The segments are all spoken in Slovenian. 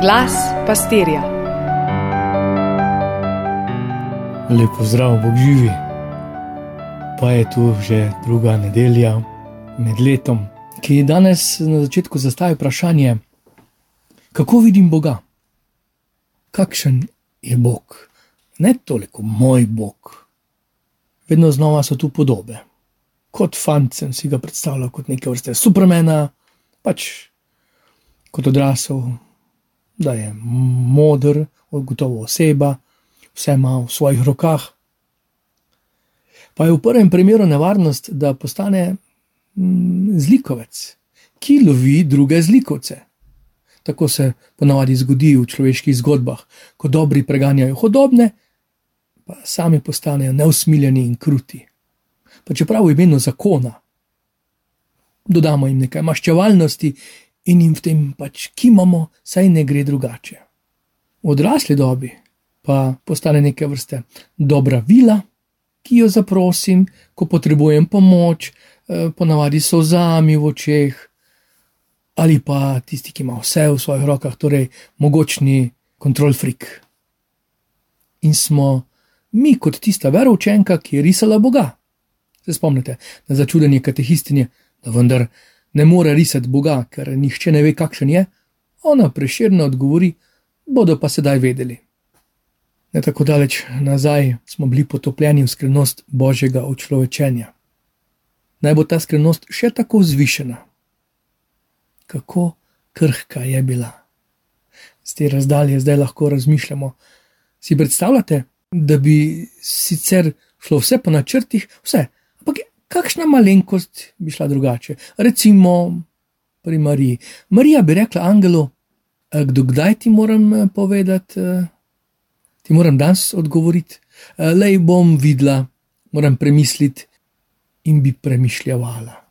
Glas pastirja. Lepo zdrav, Bog živi. Pa je tu že druga nedelja med letom, ki je danes na začetku zastavil vprašanje, kako vidim Boga? Kakšen je Bog? Ne toliko moj Bog. Vedno znova so tu podobe. Kot fant sem si ga predstavljal kot neke vrste supermena, pač kot odrasel, da je moder, gotovo oseba, vse ima v svojih rokah. Pa je v prvem primeru nevarnost, da postane mm, zlikovec, ki lovi druge zlikovce. Tako se ponavadi zgodi v človeških zgodbah, ko dobri preganjajo hodobne, pa sami postanejo neusmiljeni in kruti. Pa čeprav v imenu zakona dodamo jim nekaj maščevalnosti in jim v tem pač kimamo, saj ne gre drugače. V odrasli dobi pa postane neke vrste dobra vila, ki jo zaprosim, ko potrebujem pomoč, eh, ponavadi so zami v očeh, ali pa tisti, ki ima vse v svojih rokah, torej mogočni kontrol frik. In smo mi kot tista veroučenka, ki je risala Boga. Se spomnite na začudenje katehistinje, da vendar ne more risati Boga, ker nihče ne ve, kakšen je, ona preširno odgovori: bodo pa sedaj vedeli. Ne tako daleč nazaj smo bili potopljeni v skrivnost Božjega učlovečenja. Naj bo ta skrivnost še tako zvišena. Kako krhka je bila. Z te razdalje zdaj lahko razmišljamo. Si predstavljate, da bi sicer šlo vse po načrtih, vse, kakšna malenkost bi šla drugače. Recimo pri Mariji. Marija bi rekla Angelu, kdo kdaj ti moram eh, povedati, eh, ti moram danes odgovoriti, eh, le bom videla, moram premisliti in bi premišljala.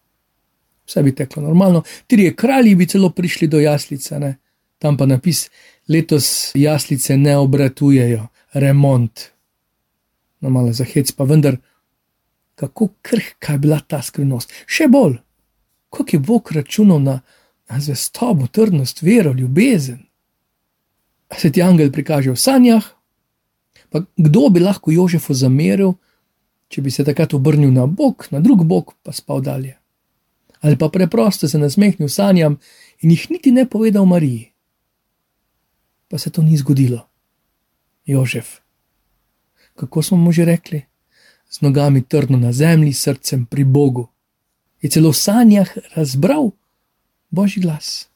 Vse bi teklo normalno, tri kralji bi celo prišli do jaslice, ne? tam pa napis: letos jaslice ne obratujejo, remont. No, malo za hec, pa vendar kako krhka je bila ta skrivnost. Še bolj, kako je Bog računal na, na zvestobo, trdnost, vero, ljubezen. Se ti angel prikaže v sanjah, pa kdo bi lahko Jožefu zameril, če bi se takrat obrnil na bok, na drug bok, pa spal dalje. Ali pa preprosto se nasmehnil sanjam in jih niti ne povedal Mariji. Pa se to ni zgodilo. Jožef, kako smo mu že rekli? Z nogami trdno na zemlji, srcem pri Bogu. Je celo v sanjah razbral Božji glas.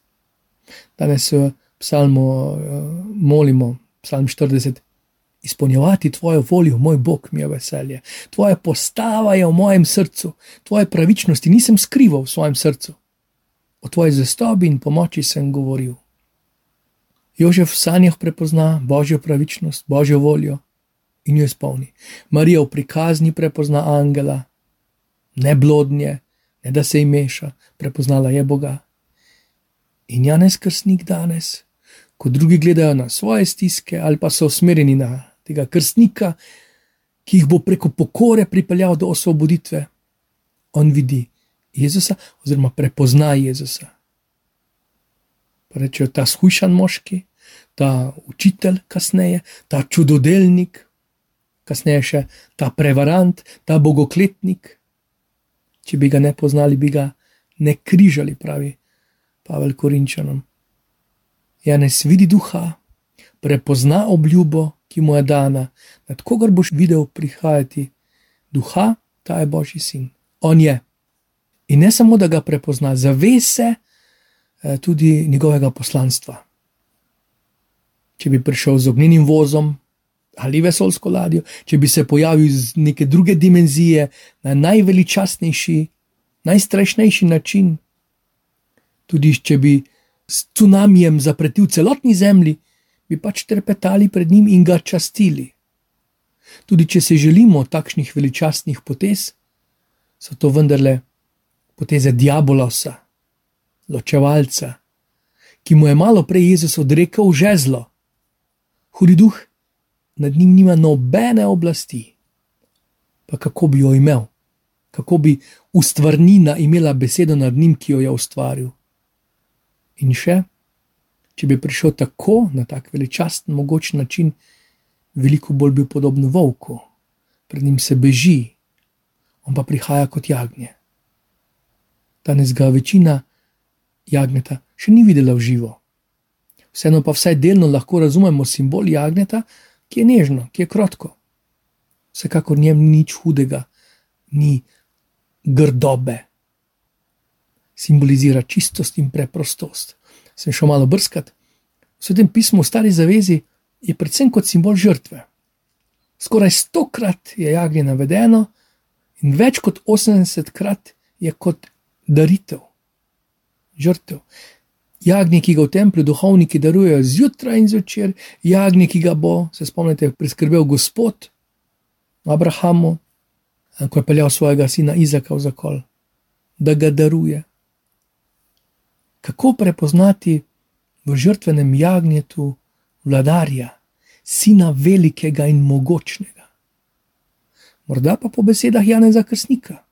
Danes v psalmu uh, molimo, psalm 40. Izpolnjevati tvojo voljo, moj Bog, mi je veselje. Tvoja postava je v mojem srcu, tvoje pravičnosti nisem skrival v svojem srcu. O tvoji zvestobi in pomoči sem govoril. Jožef v sanjah prepozna Božjo pravičnost, Božjo voljo, in jo izpolni. Marija v prikazni prepozna angela, ne blodnje, ne da se jim meša, prepoznala je Boga. In Janes krstnik danes, ko drugi gledajo na svoje stiske ali pa so usmerjeni na tega krstnika, ki jih bo preko pokore pripeljal do osvoboditve, on vidi Jezusa oziroma prepozna Jezusa. Pa rečejo ta shujšan moški, ta učitelj kasneje, ta čudodelnik, kasneje še ta prevarant, ta bogokletnik. Če bi ga ne poznali, bi ga ne križali, pravi Pavel Korinčanom. Janes vidi duha, prepozna obljubo, ki mu je dana, nad kogar boš videl prihajati. Duha, ta je Božji sin. On je. In ne samo, da ga prepozna, zave se eh, tudi njegovega poslanstva. Če bi prišel z ognjenim vozom, ali vesolsko ladjo, če bi se pojavil iz neke druge dimenzije na najveličastnejši, najstrašnejši način. Tudi če bi s tsunamijem zapretil celotni zemlji, bi pač trpetali pred njim in ga častili. Tudi če se želimo takšnih veličastnih potez, so to vendarle poteze diabolosa, ločevalca, ki mu je malo prej Jezus odrekel žezlo. Hudi duh nad njim nima nobene oblasti. Pa kako bi jo imel, kako bi ustvarnina imela besedo nad njim, ki jo je ustvaril. In še, če bi prišel tako, na tak veličasten, mogoč način, veliko bolj bil podoben volku, pred njim se beži, on pa prihaja kot jagnje. Danes ga večina jagneta še ni videla v živo. Vseeno pa vsaj delno lahko razumemo simbol jagneta, ki je nežno, ki je krotko. Vsekakor njem ni nič hudega, ni grdobe. Simbolizira čistost in preprostost. Sem šel malo brskati. V svetem pismu v Stari zavezi je predvsem kot simbol žrtve. Skoraj stokrat je jagnje navedeno, in več kot 80 krat je kot daritev, žrtev. Jagnje, ki ga v templju duhovniki darujejo zjutraj in zvečer, jagnje, ki ga bo, se spomnite, priskrbel Gospod Abrahamu, ko je peljal svojega sina Izaka v zakol, da ga daruje. Kako prepoznati v žrtvenem jagnjetu vladarja, sina velikega in mogočnega? Morda pa po besedah Janeza Krstnika,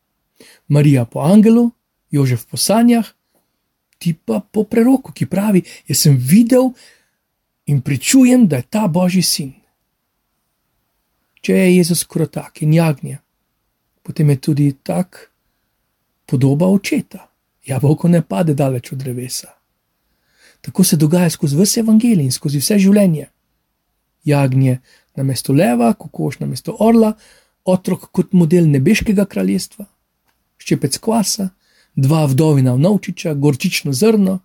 Marija po angelu, Jožef po sanjah, ti pa po preroku, ki pravi: Jaz sem videl in pričujem, da je ta božji sin. Če je Jezus krotak in jagnje, potem je tudi tak podoba očeta. Jabolko ne pade daleč od drevesa. Tako se dogaja skozi vse evangelije in skozi vse življenje. Jagnje na mesto leva, kokoš na mesto orla, otrok kot model nebeškega kraljestva, ščepec kvasa, dva vdovina vnovčiča, gorčično zrno,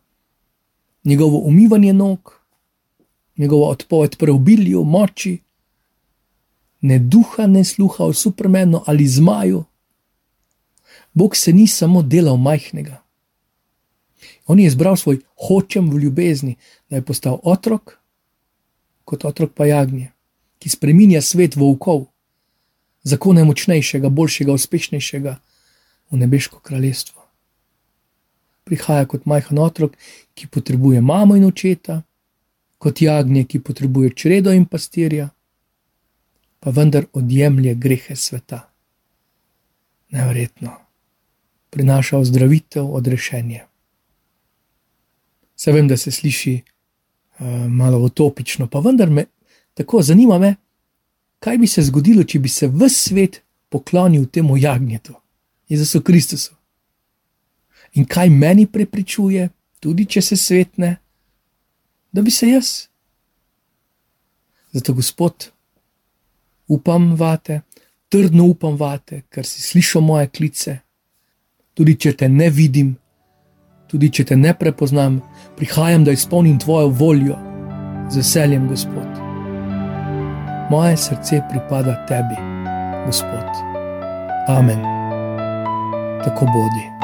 njegovo umivanje nog, njegova odpoved preobilju, moči, ne duha, ne sluha o supermenu ali zmaju. Bog se ni samo delal majhnega. On je izbral svoj hočem v ljubezni, da je postal otrok, kot otrok pa jagnje, ki spreminja svet volkov, zakone močnejšega, boljšega, uspešnejšega v nebeško kraljestvo. Prihaja kot majhen otrok, ki potrebuje mamo in očeta, kot jagnje, ki potrebuje čredo in pastirja, pa vendar odjemlje grehe sveta. Neverjetno, prinaša ozdravitev, odrešenje. Se vem, da se sliši uh, malo utopično, pa vendar me tako zanima, me, kaj bi se zgodilo, če bi se v svet poklonil temu jagnjetu, Jezusu Kristusu. In kaj meni prepričuje, tudi če se svet ne, da bi se jaz. Zato, Gospod, upam vate, trdno upam vate, ker si slišal moje klice. Tudi če te ne vidim, tudi če te ne prepoznam, prihajam, da izpolnim tvojo voljo z veseljem, Gospod. Moje srce pripada tebi, Gospod. Amen. Tako bodi.